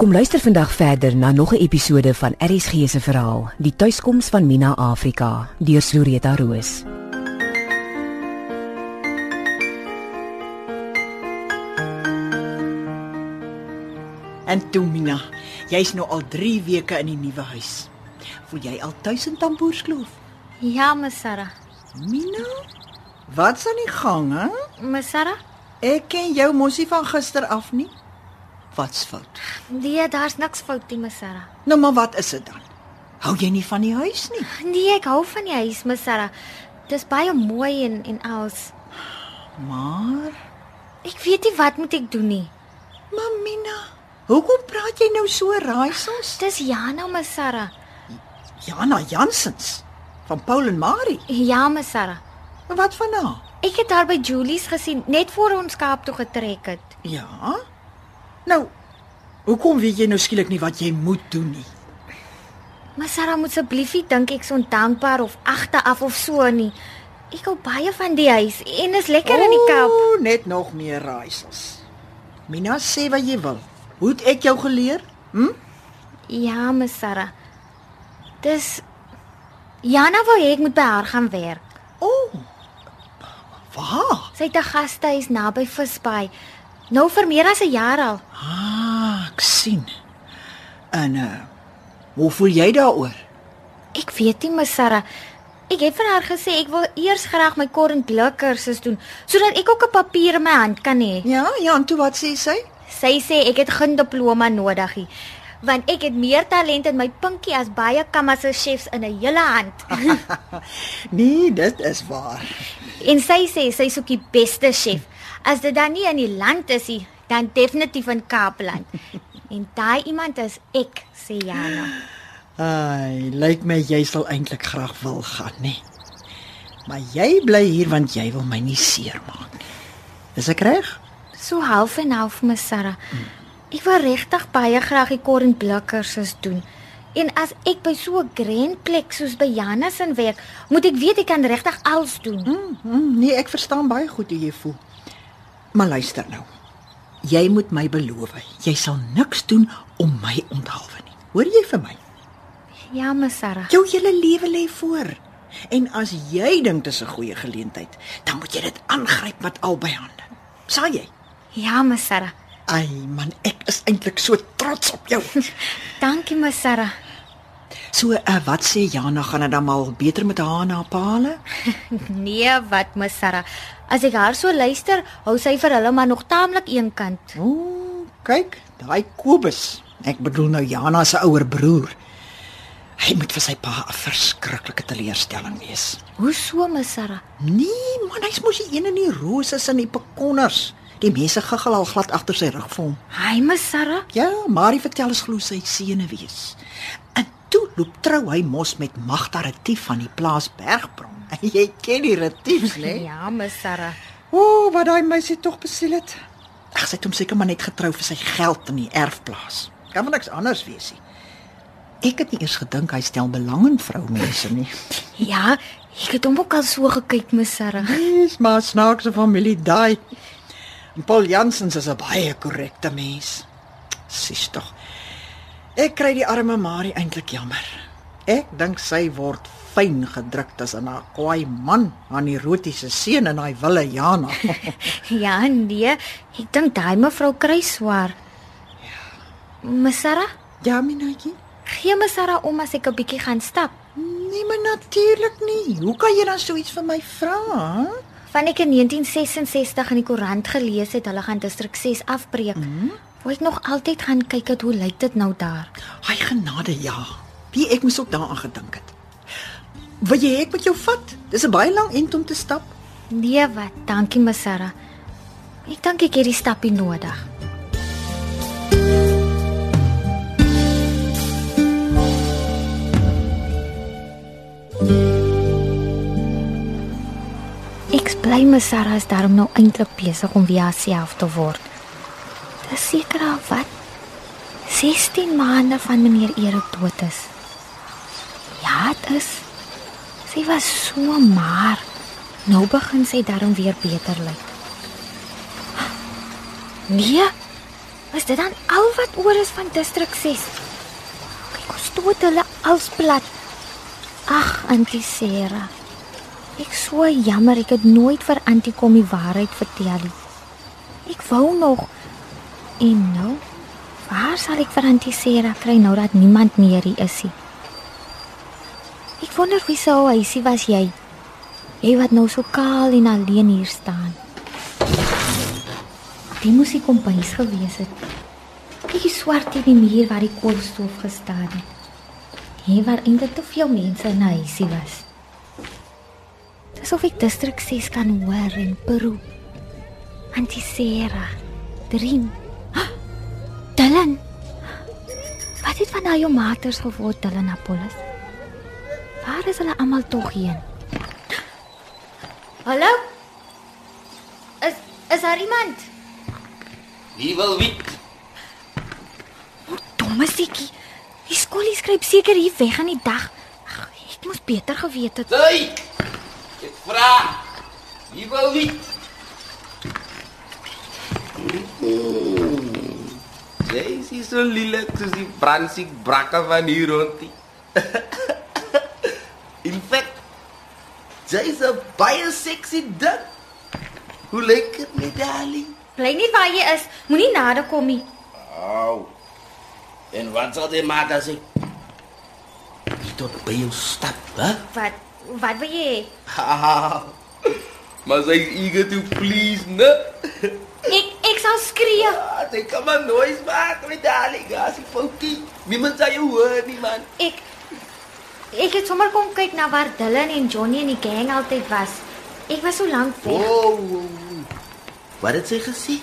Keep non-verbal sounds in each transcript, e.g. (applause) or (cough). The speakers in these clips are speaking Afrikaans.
Kom luister vandag verder na nog 'n episode van RSG se verhaal, Die tuiskoms van Mina Afrika, deur Floretta Roos. En toe Mina, jy's nou al 3 weke in die nuwe huis. Voel jy al tuis in Tamboerskloof? Ja, Miss Sarah. Mina, wat's aan die gang, hè? Miss Sarah? Ek ken jou mosie van gister af nie. Wat's fout? Nee, daar's niks fout nie, Miss Sarah. Nou maar wat is dit dan? Hou jy nie van die huis nie? Nee, ek hou van die huis, Miss Sarah. Dis baie mooi en en als. Maar, Ek weet nie wat moet ek doen nie. Mamina, hoekom praat jy nou so raaisels? Dis Jana, Miss Sarah. Jana Jansens van Paul en Marie. Ja, Miss Sarah. Wat van haar? Ek het haar by Julie's gesien net voor ons Kaap toe getrek het. Ja. Nou, hoekom weet jy nou skielik nie wat jy moet doen nie? Miss Sarah moet asseblief nie dink ek so ondankbaar of agteraf of so nie. Ek hou baie van die huis en is lekker in die Kaap. O, net nog meer raaisels. Mina sê wat jy wil. Hoe het ek jou geleer? Hm? Ja, Miss Sarah. Dis Jana wou hê ek moet by haar gaan werk. O. Waar? Sy het 'n gastehuis naby Visbaai. Nou vir meer as 'n jaar al. Ah, ek sien. En uh hoe voel jy daaroor? Ek weet nie, Miss Sarah. Ek het vir haar gesê ek wil eers graag my korrent blik kursus doen sodat ek ook 'n papier in my hand kan hê. Ja, ja, en toe wat sê sy? Sy sê ek het geen diploma nodig nie, want ek het meer talent in my pinkie as baie kamase chefs in 'n hele hand. (laughs) nee, dit is waar. en sy sê sy soek die beste chef. As dit dan nie in die land is nie, dan definitief in Kaapland. (laughs) en daai iemand is ek, sê Jana. Ai, lyk my jy sal eintlik graag wil gaan, nê? Maar jy bly hier want jy wil my nie seermaak nie. Is ek reg? So half en half, Miss Sarah. Ek wil regtig baie graag die korrent blik kursus doen. En as ek by so 'n grand plek soos by Jana se werk, moet ek weet ek kan regtig alles doen. Mm, mm, nee, ek verstaan baie goed hoe jy voel. Maar luister nou. Jy moet my beloof, jy sal niks doen om my onthaalwe nie. Hoor jy vir my? Ja, Miss Sarah. Jou hele lewe lê voor. En as jy dink dit is 'n goeie geleentheid, dan moet jy dit aangryp met albei hande. Sal jy? Ja, Miss Sarah. Ai man, ek is eintlik so trots op jou. (laughs) Dankie, Miss Sarah. So, uh, wat sê Jana gaan dit dan mal beter met haar na Paale? (laughs) Nee, wat Miss Sarah. As ek haar so luister, hou sy vir hulle maar nog taamlik eenkant. Ooh, kyk, daai Kobus. Ek bedoel nou Jana se ouer broer. Hy moet vir sy pa 'n verskriklike teleurstelling wees. Hoe so, Miss Sarah? Nee, man, hy's mos die een in die rose en die pekonners. Die mense giggel al glad agter sy rug vir hom. Hy, Miss Sarah? Ja, Marie vertel ons glo sy seune wees. En toe loop trou hy mos met Magda Retief van die plaas Bergbron. (laughs) Jy ken die Retiefs, né? Ja, Miss Sarah. O, oh, wat daai meisie tog besiel het. Ag, sy het hom seker maar net getrou vir sy geld in die erfplaas. Kan wel niks anders wees nie. Ek het nie eers gedink hy stel belang in vroumense nie. (laughs) Ja, ek het hom ook al so gekyk, Miss Sarah. Dis maar snaakse familie daai. Paul Jansens is 'n baie korrekte mens. Sis tog. Ek kry die arme Marie eintlik jammer. Ek dink sy word fyn gedruk tussen haar kwaai man, aan die rotiese seun en daai wille Jana. (laughs) (laughs) Ja, nee, ek dink daai mevrou kry swaar. Ja. Miss Sarah, ja, Minaatjie. gee Miss Sarah om as ek 'n bietjie gaan stap. Nee, maar natuurlik nie. Hoe kan jy dan so iets vir my vra? Van ek in 1966 in die koerant gelees het hulle gaan distrik 6 afbreek. Mm -hmm. Wou ek nog altyd gaan kyk het hoe lyk dit nou daar? Ai genade, ja. Wie ek moes ook daaraan gedink het. Wil jy ek met jou vat? Dis 'n baie lang end om te stap. Nee, wat? Dankie, Miss Sarah. Ek dink ek het die stappie nodig. Ek bly Miss Sarah is daarom nou eintlik besig om weer haarself te word. Dis seker al wat 16 maande van meneer Erik dood is. Ja, dit is. Sy was so maar. Nou begin sy daarom weer beter lyk. Nee. Is dit dan al wat oor is van distrik 6? Kyk, ons stoot hulle als plat. Ag, Auntie Sarah. Ek so jammer ek het nooit vir Auntie kom die waarheid vertel nie. Ek wou nog en nou waar sal ek vir Auntie Sarah kry nou dat niemand meer hier is nie? Ek wonder wie sou huisie was jy? Jy wat nou so kaal en alleen hier staan. Die moes die kombuis gewees het. Kyk die swart in die muur waar die koolstof gestaan het. Hier waar eintlik te veel mense in 'n huisie was. Dis of ek distrik 6 kan hoor in Peru. Antisera. Dream. Van daai maters geword, Dylan Apollos? Waar is hulle almal tog heen? Hallo? Is is daar iemand? Wie wil weet? Domme siekie. Die skoolie skryp seker hier weg aan die dag. Ag, ek moes beter geweet het. Hey! Ek vra. Wie wil weet? Jy is so lelik soos die Fransiek brakke van hier rondie. (laughs) In fact, jy is 'n baie sexy ding. Hoe lyk dit met darling? Bly nie waar jy is. Moenie nader kom nie. Au. En wat sal jy maak as ek nie tot by jou stap, hè? Wat wat wil jy? (laughs) Maar sy is eager to please, né? (laughs) Sal skree. Ah, sy kan maar noise maak met darling, as ek foutjie. Niemand sal jou hoor nie, man. Ek ek het sommer kom kyk na waar Dylan en Johnny en die gang altyd was. Ek was so lank weg. Oh, oh, oh. Wat het sy gesê?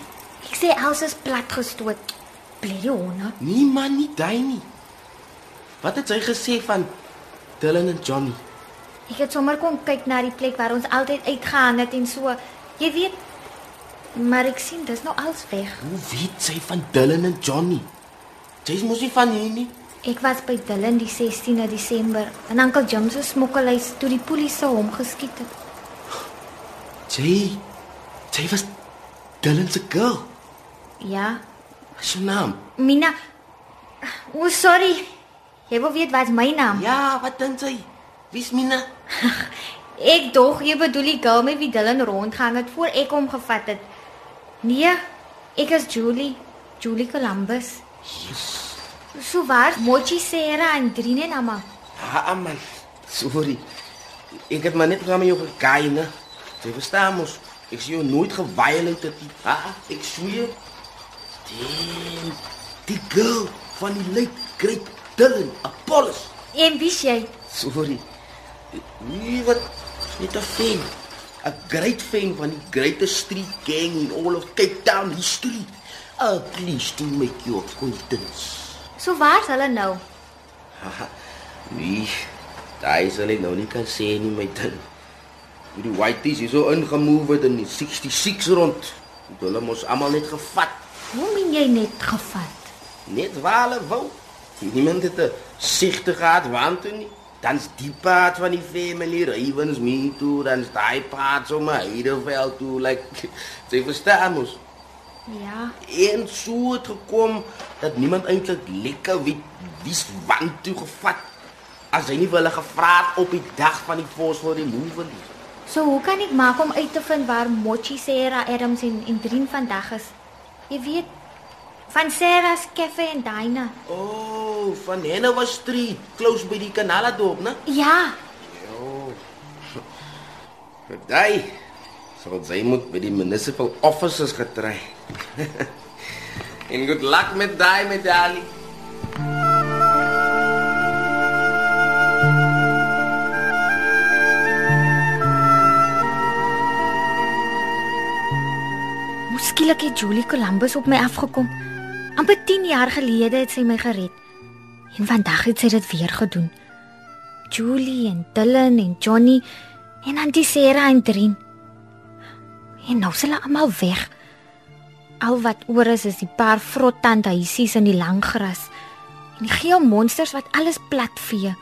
Ek sê Els is plat gestoot. Bly honde. Nee man, nie daai nie. Wat het sy gesê van Dylan en Johnny? Ek het sommer kom kyk na die plek waar ons altyd uitgegaan het en so. Jy weet maar ek sien dis nou als weg. Hoe weet sy van Dylan en Johnny? Sy mos nie van hier nie. Ek was by Dylan die 16de Desember en Uncle Jim se smokkelhuis toe die polisie hom geskiet het. Sy sy was Dylan se girl. Ja, Wat is jou naam? Mina. O, oh, sorry. Jy wil weet wat is my naam? Ja, wat dink sy? Wie's Mina? (laughs) Ek dog jy bedoel die girl met wie Dylan rondgang het voor ek hom gevat het. Nee, ek is Julie, Julie Columbus. Jesus. So waar Mochi Sera en Drine nama. Ha, man. Sorry. Ek het maar net gaan met jou gekaai, né? Jy verstaan mos. Ek sien jou nooit geviolate het nie. Ha, ek sweer. Die die girl van die late great Dylan Apollos. En wie jy? Sorry. Nee, wat net 'n fan. 'n Great fan van die greatest street gang in all of Cape Town history. Uh, please to make your acquaintance. So waar's hulle nou? Nee, daai sal ek nou nie kan sê nie my ding. Hoe die whiteys hier so ingemove het in die 66 rond. Hulle mos almal net gevat. Hoe min jy net gevat? Net waar hulle wou. Niemand het 'n sigte gehad want toe nie. Dan's die part van die family Ravens me toe, dan's daai part so my Heidelveld toe like (laughs) jy verstaan mos. Ja, En so het gekom dat niemand eintlik lekker weet wie's want toe gevat. As hy nie hulle gevra het op die dag van die fosfor removal nie. so hoe kan ek maak om uit te vind waar Mochi Sera Adams en en Drien vandag is? Jy weet van Sera's Cafe en Diner. Oh, van Hanover Street, close by die Kanala dorp, né? Ja, (laughs) Daai sal sy moet by die municipal offices getry. (laughs) en good luck met daai medalie. Moeskielik het Julie Columbus op my afgekom. Amper 10 jaar gelede het sy my gered. En vandag het sy dit weer gedoen. Julie en Dylan en Johnny en Auntie Sarah en Drien. En nou is hulle almal weg. Al wat oor is is die paar vrottande huisies in die lang gras en die geel monsters wat alles platvee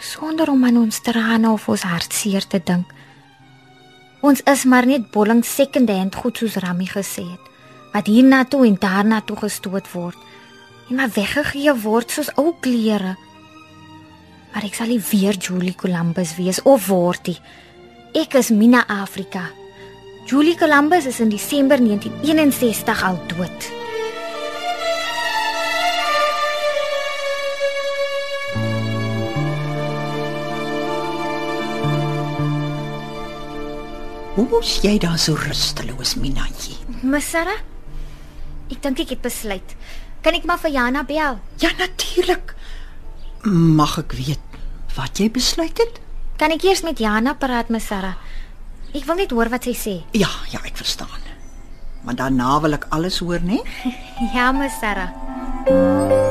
sonder om aan ons trane of ons hartseer te dink. Ons is maar net bolling second-hand goed soos Rammy gesê het. Wat hiernatoe en daarnatoe gestoot word en maar weggegee word soos ou klere. Maar ek sal nie weer Julie Columbus wees of word nie. Ek is Mina Afrika. Julie Columbus is in Desember 1961 al dood. Hoe moes jy daar so rusteloos, Minatjie? Miss Sarah? Ek dink ek het besluit. Kan ek maar vir Jana bel? Ja, natuurlik. Mag ek weet wat jy besluit het? Kan ek eers met Jana praat, Miss Sarah? Ek wil net hoor wat sy sê. Ja, ja, ek verstaan. Maar daarna wil ek alles hoor, né? (laughs) Ja, Miss Sarah.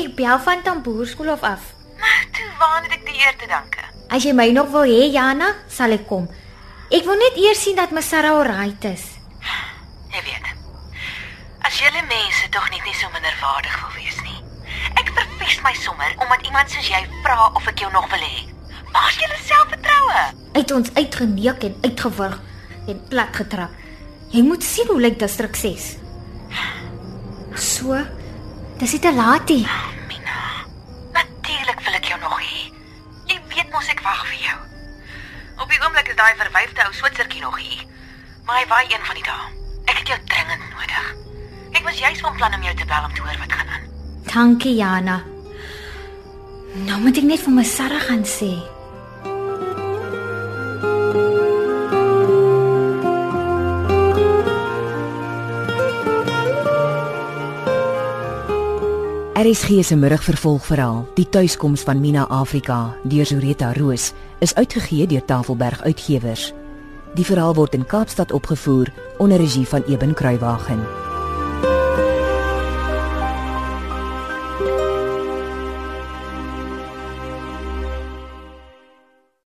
Ek bel van Tamboerskool af af. Maar toe waar het ek die eer te danke? As jy my nog wil hê, Jana, sal ek kom. Ek wil net eers sien dat Miss Sarah alright is. Jy weet. As julle mense tog net nie so minderwaardig wil wees nie. Ek verpes my sommer omdat iemand soos jy vra of ek jou nog wil hê. Waar's julle selfvertroue? Uit ons uitgeneek en uitgewurg en plat getrap. Jy moet sien hoe lyk distrik 6. So, dis dit te laat nie. Mina. Natuurlik wil ek jou nog hê. Jy weet mos ek wag vir jou. Op die oomblik is daai verwyfde ou Switsertjie nog hier. Maar hy waai een van die dae. Ek het jou dringend nodig. Ek was juis van plan om jou te bel om te hoor wat gaan aan. Dankie, Jana. Nou moet ek net vir my Sarah gaan sê. RSG se middagvervolgverhaal, Die tuiskoms van Mina Afrika deur Zureta Roos, is uitgegee deur Tafelberg Uitgewers. Die verhaal word in Kaapstad opgevoer onder regie van Eben Kruiwagen.